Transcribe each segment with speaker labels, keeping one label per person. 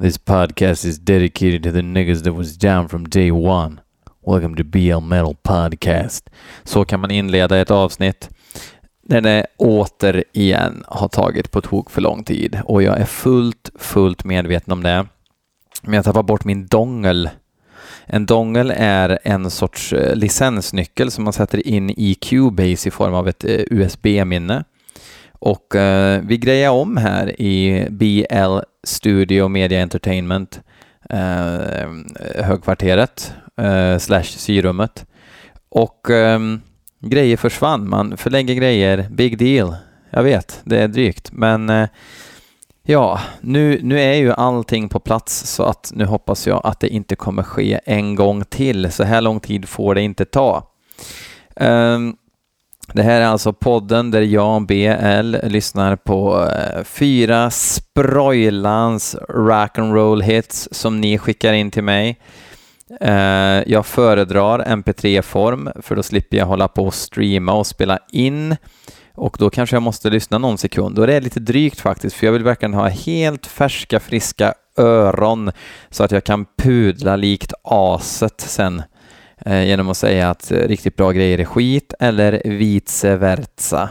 Speaker 1: This podcast is dedicated to the niggas that was down from day one. Welcome to BL Metal Podcast. Så kan man inleda ett avsnitt när det återigen har tagit på tok för lång tid och jag är fullt, fullt medveten om det. Men jag tappar bort min dongel. En dongel är en sorts eh, licensnyckel som man sätter in i Cubase i form av ett eh, USB-minne. Och eh, vi grejer om här i BL Studio Media Entertainment, eh, högkvarteret, eh, slash syrummet. Och eh, grejer försvann. Man förlägger grejer, big deal. Jag vet, det är drygt, men eh, ja, nu, nu är ju allting på plats så att nu hoppas jag att det inte kommer ske en gång till. Så här lång tid får det inte ta. Um, det här är alltså podden där jag, BL, lyssnar på eh, fyra sproilans rock'n'roll hits som ni skickar in till mig. Eh, jag föredrar mp3-form för då slipper jag hålla på och streama och spela in. Och då kanske jag måste lyssna någon sekund. Och det är lite drygt faktiskt för jag vill verkligen ha helt färska, friska öron så att jag kan pudla likt aset sen eh, genom att säga att eh, riktigt bra grejer är skit eller vice versa.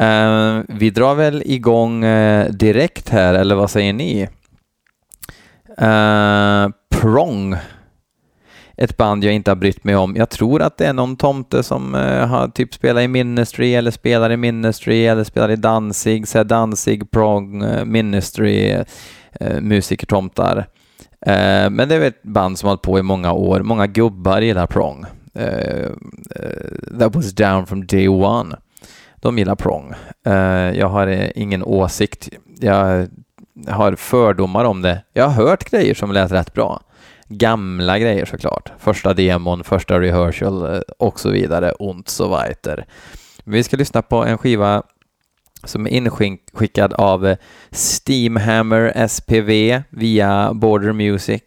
Speaker 1: Eh, vi drar väl igång eh, direkt här, eller vad säger ni? Eh, Prong. Ett band jag inte har brytt mig om. Jag tror att det är någon tomte som uh, har typ spelat i Ministry eller spelar i Ministry eller spelar i Danzig, så Danzig, Prong, uh, Ministry, musikertomtar. Eh, men det är ett band som har hållit på i många år. Många gubbar gillar Prong. Eh, eh that was down from day one. De gillar Prong. Eh, jag har eh, ingen åsikt. Jag har fördomar om det. Jag har hört grejer som lät rätt bra. Gamla grejer såklart. Första demon, första rehearsal och så vidare. Und so weiter. Vi ska lyssna på en skiva som är inskickad av eh, Steamhammer SPV via Border Music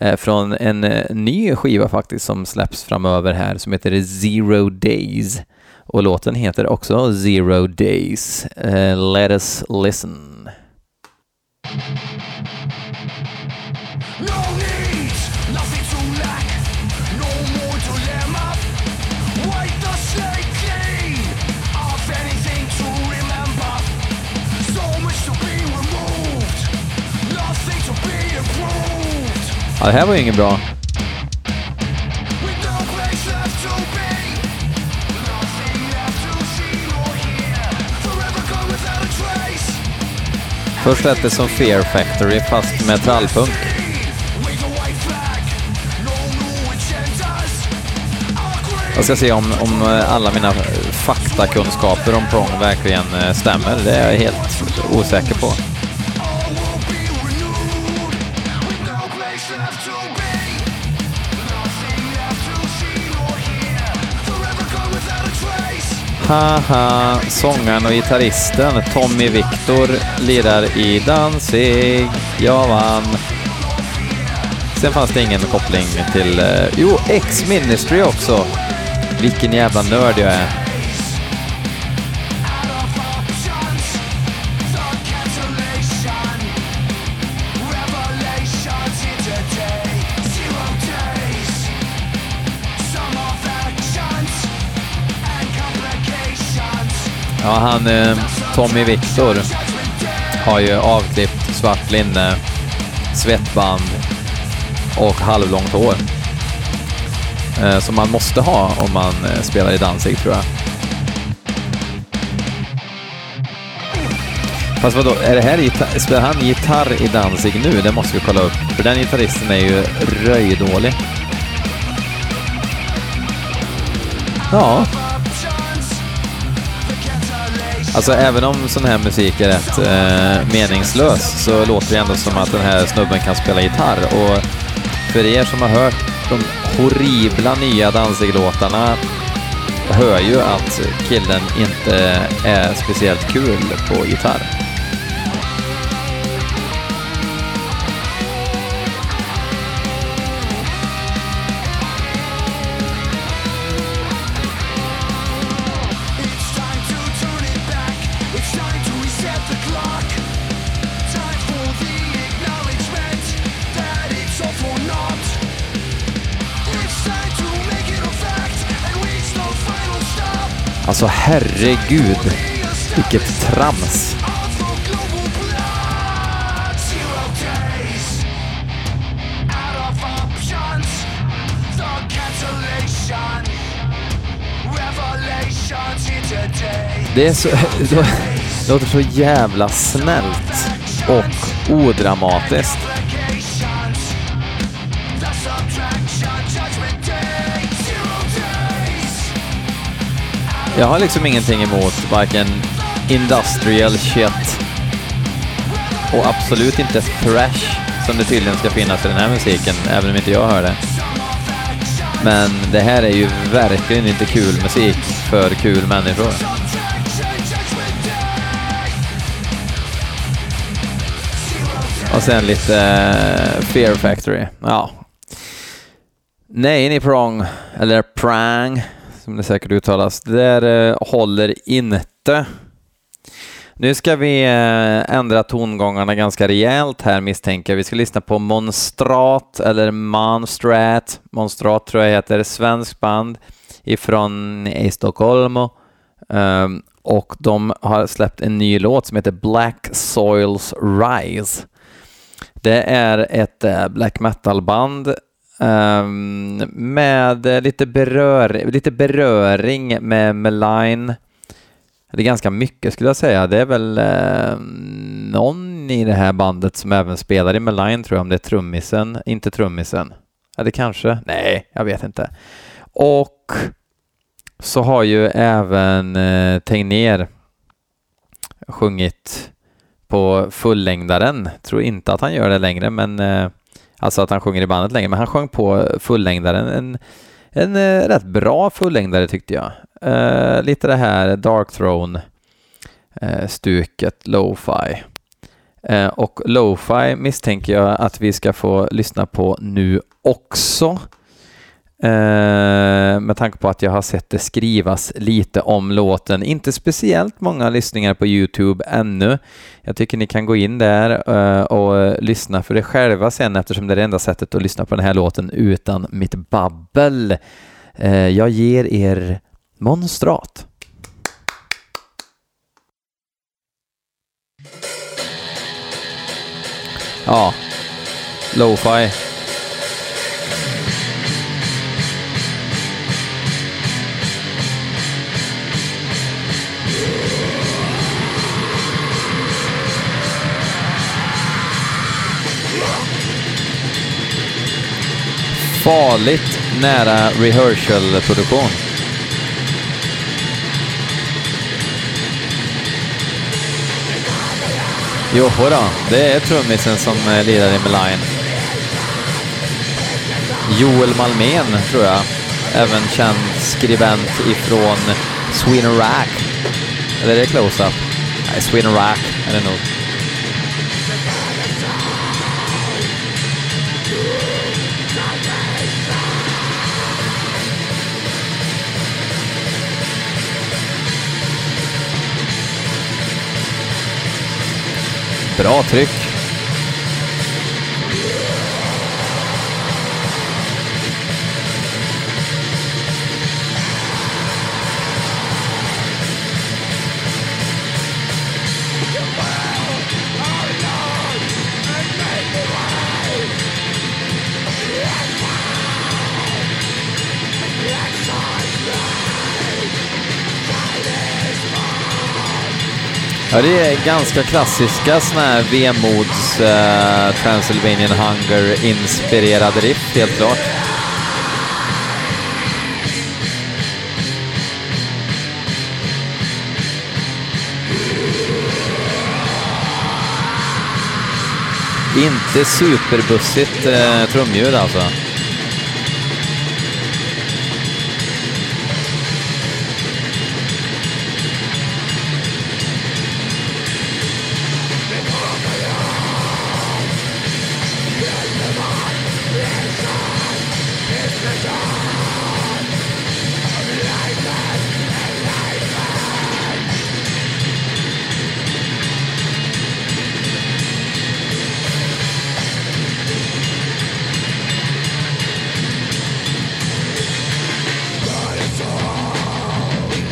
Speaker 1: eh, från en eh, ny skiva faktiskt som släpps framöver här som heter Zero Days och låten heter också Zero Days. Let us listen. Ja, det här var ju inget bra. Först lät det som Fear Factory fast med trallpunk. Jag ska se om, om eh, alla mina faktakunskaper om Prong verkligen eh, stämmer. Det är jag helt osäker på. Haha, sångaren och gitarristen Tommy Victor lirar i Danzig. Jag vann. Sen fanns det ingen koppling till... Eh, jo, X-Ministry också. Vilken jävla nörd jag är. Ja, han eh, Tommy Victor har ju avklippt svart linne, svettband och halvlångt hår. Eh, som man måste ha om man eh, spelar i Danzig, tror jag. Fast vadå, är det här spelar han gitarr i Danzig nu? Det måste vi kolla upp, för den gitarristen är ju röjdålig. Ja, Alltså även om sån här musik är rätt eh, meningslös så låter det ändå som att den här snubben kan spela gitarr och för er som har hört de horribla nya Danzig-låtarna hör ju att killen inte är speciellt kul på gitarr. Alltså herregud, vilket trams. Det är så... Det låter så jävla snällt och odramatiskt. Jag har liksom ingenting emot varken industrial shit och absolut inte thrash som det tydligen ska finnas i den här musiken, även om inte jag hör det. Men det här är ju verkligen inte kul musik för kul människor. Och sen lite eh, Fear Factory. Ja. Nej, ni prong, eller prang, som det säkert uttalas. Det där eh, håller inte. Nu ska vi eh, ändra tongångarna ganska rejält här misstänker jag. Vi ska lyssna på Monstrat, eller Monstrat. Monstrat tror jag heter, svenskt band ifrån eh, Stockholm. Ehm, och de har släppt en ny låt som heter Black Soils Rise. Det är ett eh, black metal-band um, med lite, berör, lite beröring med Malign. Det är ganska mycket skulle jag säga. Det är väl eh, någon i det här bandet som även spelar i Malign tror jag, om det är trummisen, inte trummisen. Eller kanske? Nej, jag vet inte. Och så har ju även eh, Tegnér sjungit på fullängdaren. Tror inte att han gör det längre, men eh, alltså att han sjunger i bandet längre, men han sjöng på fullängdaren. En, en en eh, rätt bra fullängdare tyckte jag. Uh, lite det här Dark Throne eh, stuket, lo-fi. Uh, och lo-fi misstänker jag att vi ska få lyssna på nu också. Eh, med tanke på att jag har sett det skrivas lite om låten. Inte speciellt många lyssningar på Youtube ännu. Jag tycker ni kan gå in där eh, och lyssna för det själva sen eftersom det är det enda sättet att lyssna på den här låten utan mitt babbel. Eh, jag ger er Monstrat. Ja, lo-fi farligt nära rehearsal-produktion. Jo då, det är trummisen som eh, lirar i Meline. Joel Malmén, tror jag. Även känd skribent ifrån Sweden Rack. Eller är det Close-Up? Nej, Sweden Rack är det nog. Bra tryck. Ja, det är ganska klassiska såna här vemods uh, Transylvanian Hunger-inspirerade riff, helt klart. Inte superbussigt eh, trumljud alltså.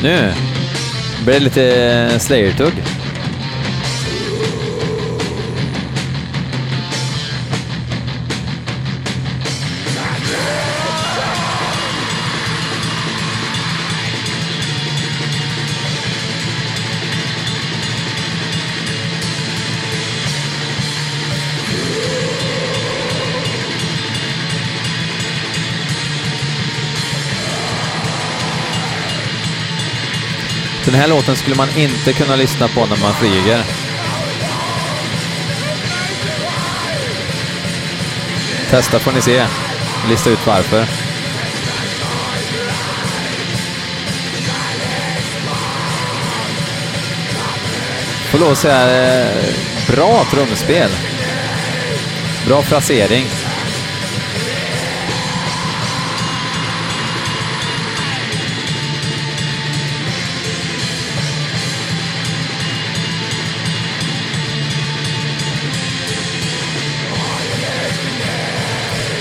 Speaker 1: Nu blir det lite eh, Slayer-tugg. Den här låten skulle man inte kunna lyssna på när man flyger. Testa får ni se. Lista ut varför. Får lov att säga, eh, bra trumspel. Bra frasering.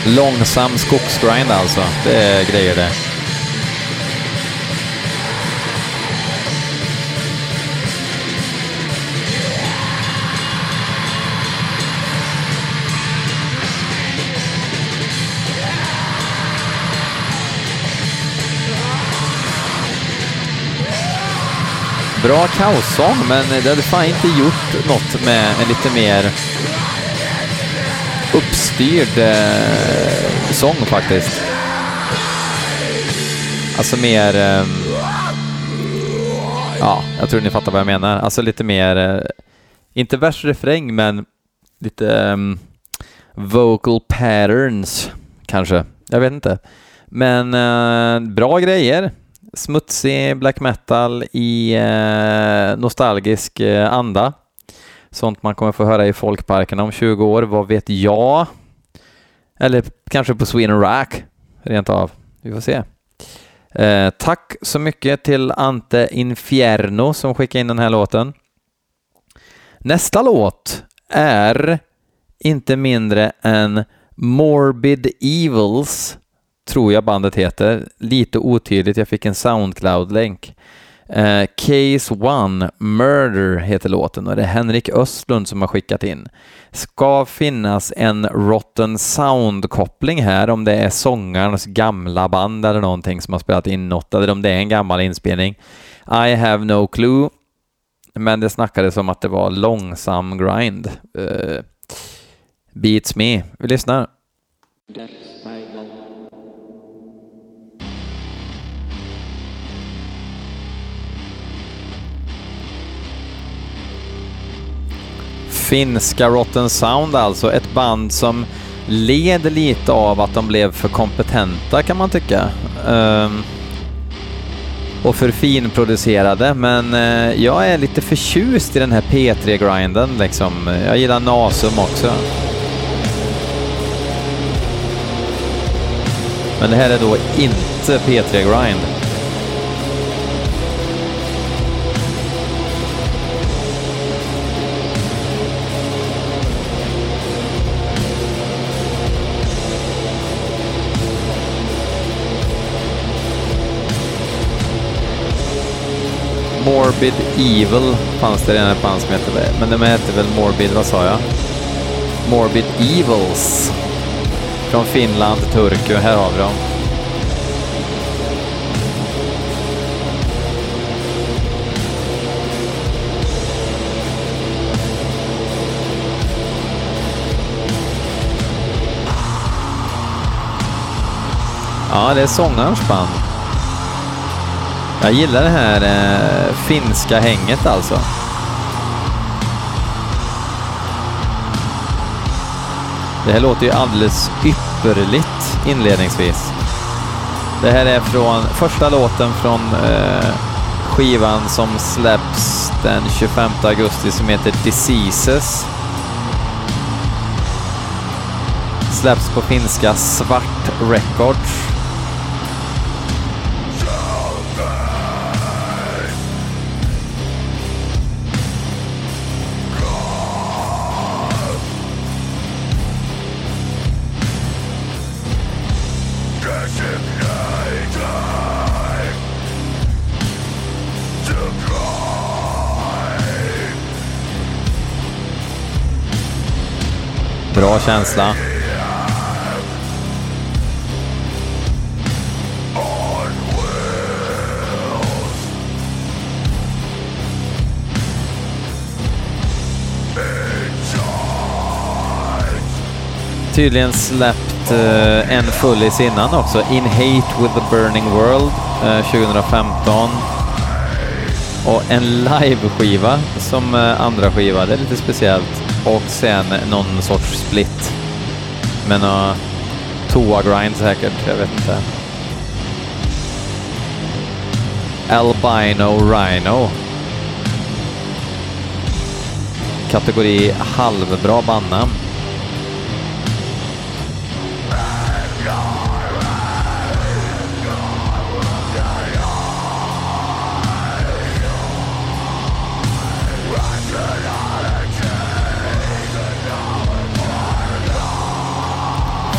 Speaker 1: Långsam skogsgrind alltså. Det är grejer det. Bra kaossång, men det hade fan inte gjort något med en lite mer styrd eh, sång faktiskt. Alltså mer... Eh, ja, jag tror ni fattar vad jag menar. Alltså lite mer, eh, inte vers-refräng, men lite eh, vocal patterns kanske. Jag vet inte. Men eh, bra grejer. Smutsig black metal i eh, nostalgisk eh, anda. Sånt man kommer få höra i folkparkerna om 20 år, vad vet jag? Eller kanske på Sweden Rack, rent av. Vi får se. Eh, tack så mycket till Ante Infierno som skickade in den här låten. Nästa låt är inte mindre än Morbid Evils, tror jag bandet heter. Lite otydligt, jag fick en Soundcloud-länk. Eh, Case One, Murder heter låten och det är Henrik Östlund som har skickat in. Ska finnas en Rotten Sound-koppling här om det är sångarens gamla band eller någonting som har spelat in något eller om det är en gammal inspelning. I have no clue. Men det snackades om att det var långsam grind. Uh, beats me. Vi lyssnar. Finska Rotten Sound alltså, ett band som led lite av att de blev för kompetenta kan man tycka. Um, och för finproducerade, men uh, jag är lite förtjust i den här P3-grinden liksom. Jag gillar Nasum också. Men det här är då inte P3-grind. Morbid Evil fanns det redan ett band som hette det. Men de hette väl Morbid, vad sa jag? Morbid Evils. Från Finland, Turku. Här har vi dem. Ja, det är sångarens band. Jag gillar det här eh, finska hänget alltså. Det här låter ju alldeles ypperligt inledningsvis. Det här är från första låten från eh, skivan som släpps den 25 augusti som heter Diseases. Släpps på finska Svart Records. Bra känsla. Tydligen släppt uh, en fullis innan också, In Hate with the Burning World eh, uh, 2015. Och en live-skiva som uh, andra skiva, det är lite speciellt. Och sen någon sorts split med uh, eh, toa-grind säkert, jag vet inte. Albino Rhino. Kategori halvbra bandnamn.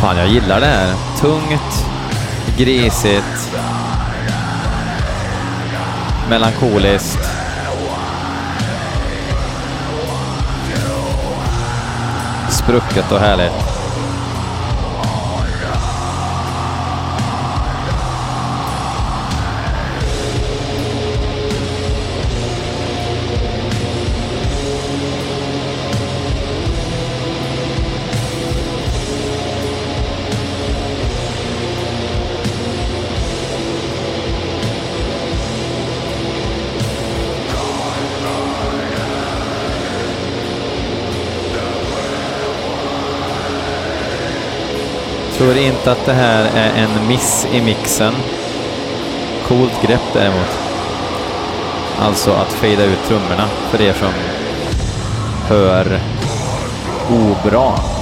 Speaker 1: Fan, jag gillar det här. Tungt, grisigt, melankoliskt. Sprucket och härligt. Tror inte att det här är en miss i mixen. Coolt grepp däremot. Alltså att fejda ut trummorna för er som hör obra.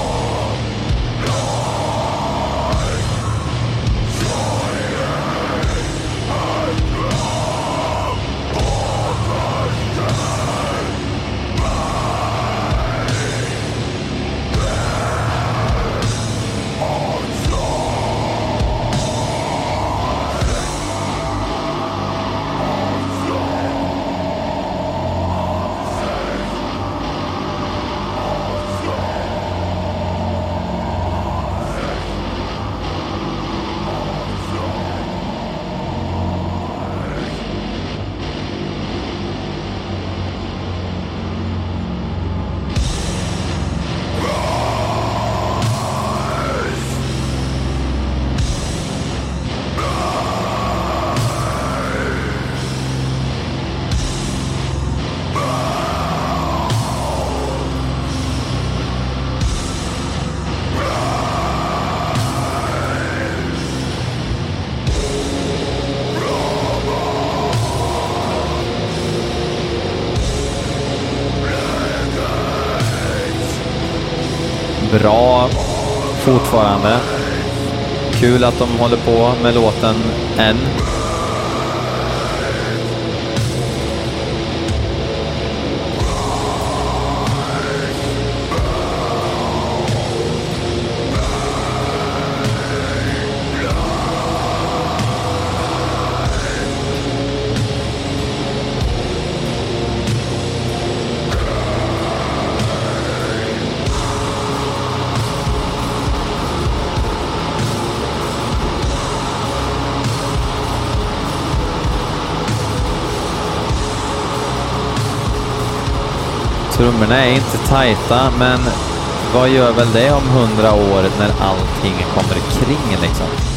Speaker 1: Bra fortfarande. Kul att de håller på med låten än. Trummorna är inte tajta, men vad gör väl det om hundra år när allting kommer kring liksom?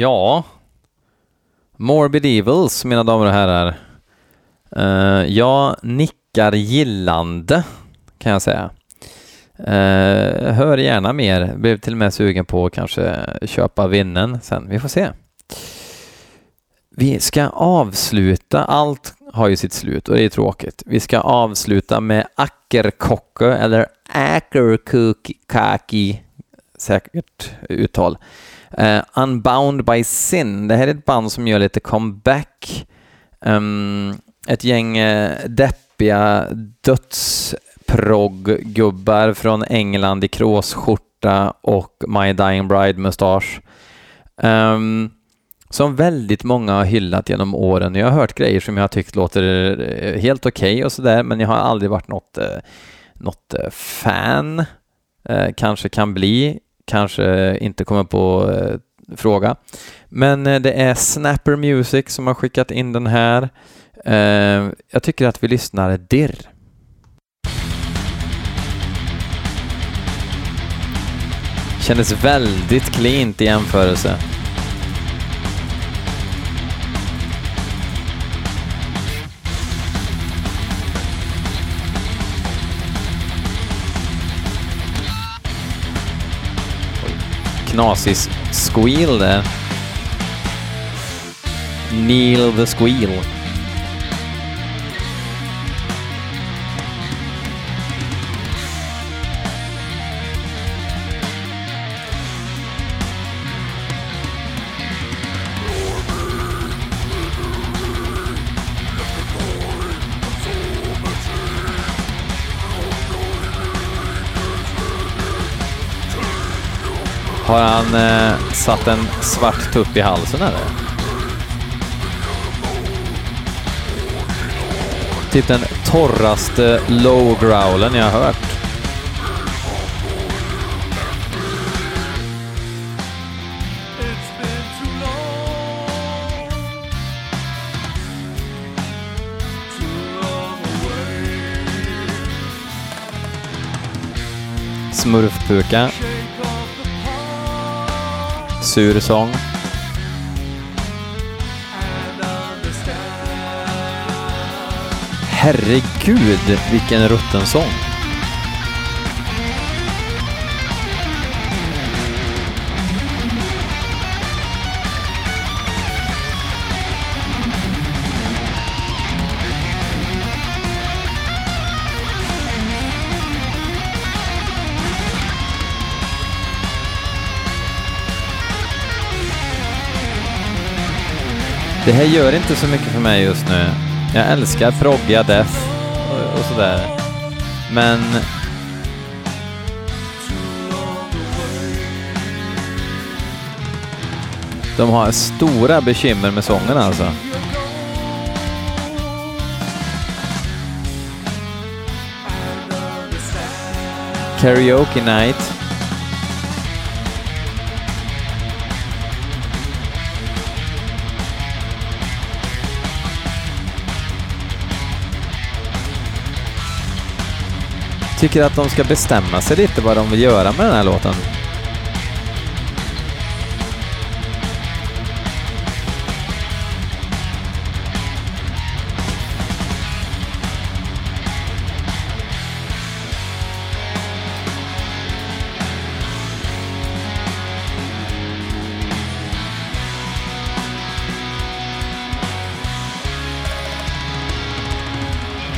Speaker 1: Ja, Morbid Evils, mina damer och herrar. Uh, jag nickar gillande, kan jag säga. Uh, hör gärna mer. Blev till och med sugen på att kanske köpa vinnen sen. Vi får se. Vi ska avsluta. Allt har ju sitt slut och det är tråkigt. Vi ska avsluta med Ackerkocke eller Ackerkaki, säkert uttal. Uh, Unbound by Sin. Det här är ett band som gör lite comeback. Um, ett gäng uh, deppiga dödsprogg-gubbar från England i kråsskjorta och My Dying Bride-mustasch. Um, som väldigt många har hyllat genom åren. Jag har hört grejer som jag har tyckt låter eh, helt okej okay och sådär, men jag har aldrig varit något, något fan. Kanske kan bli kanske inte kommer på eh, fråga. Men eh, det är Snapper Music som har skickat in den här. Eh, jag tycker att vi lyssnar dirr. Kändes väldigt cleant i jämförelse. Knasig squeal där. Neil the Squeal. Har han eh, satt en svart tupp i halsen eller? Typ den torraste low-growlen jag har hört. Smurfpuka sur sång. Herregud, vilken rutten sång. Det här gör inte så mycket för mig just nu. Jag älskar proggiga death och, och sådär. Men... De har stora bekymmer med sången alltså. Karaoke night. Tycker att de ska bestämma sig lite vad de vill göra med den här låten.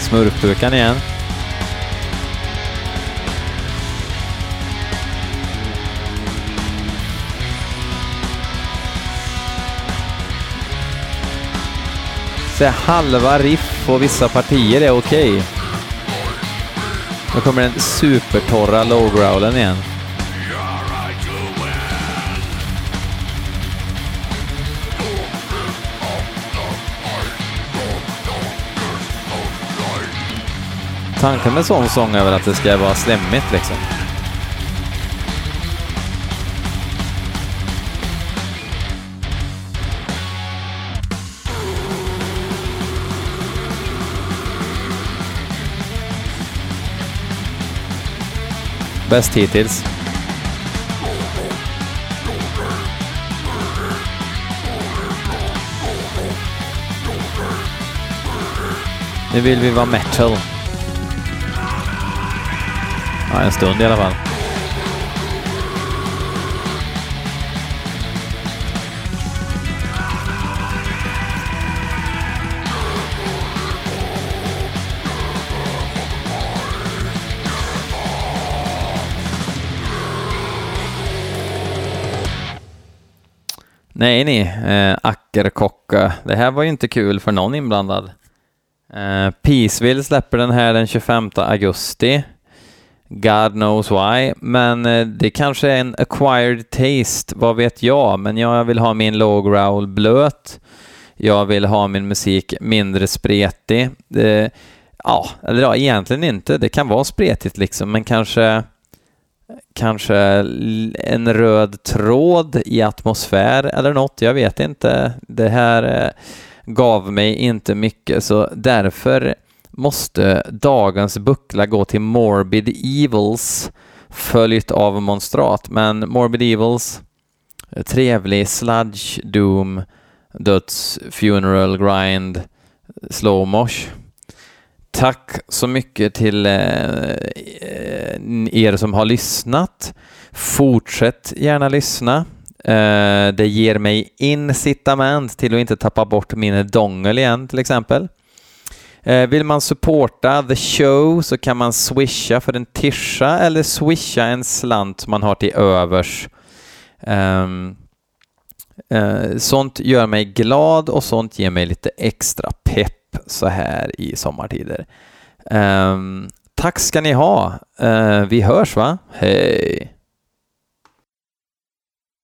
Speaker 1: Smurfdukan igen. Så halva riff på vissa partier är okej. Okay. Nu kommer den supertorra low-growlen igen. Tanken med sån sång är väl att det ska vara slemmigt liksom. Bäst hittills. Nu vill vi vara metal. Ja, en stund i alla fall. Nej, ni, eh, Ackerkocka. Det här var ju inte kul för någon inblandad. Eh, Peaceville släpper den här den 25 augusti. God knows why, men eh, det kanske är en acquired taste, vad vet jag, men jag vill ha min low growl blöt. Jag vill ha min musik mindre spretig. Eh, ja, eller ja, egentligen inte. Det kan vara spretigt liksom, men kanske kanske en röd tråd i atmosfär eller något, jag vet inte. Det här eh, gav mig inte mycket, så därför måste dagens buckla gå till Morbid Evils följt av Monstrat. Men Morbid Evils, trevlig sludge, doom, döds, funeral, grind, slow mosh. Tack så mycket till eh, eh, er som har lyssnat. Fortsätt gärna lyssna. Eh, det ger mig incitament till att inte tappa bort min dongel igen till exempel. Vill man supporta the show så kan man swisha för en tischa eller swisha en slant man har till övers. Ehm, sånt gör mig glad och sånt ger mig lite extra pepp så här i sommartider. Um, tack ska ni ha. Uh, vi hörs va? Hej!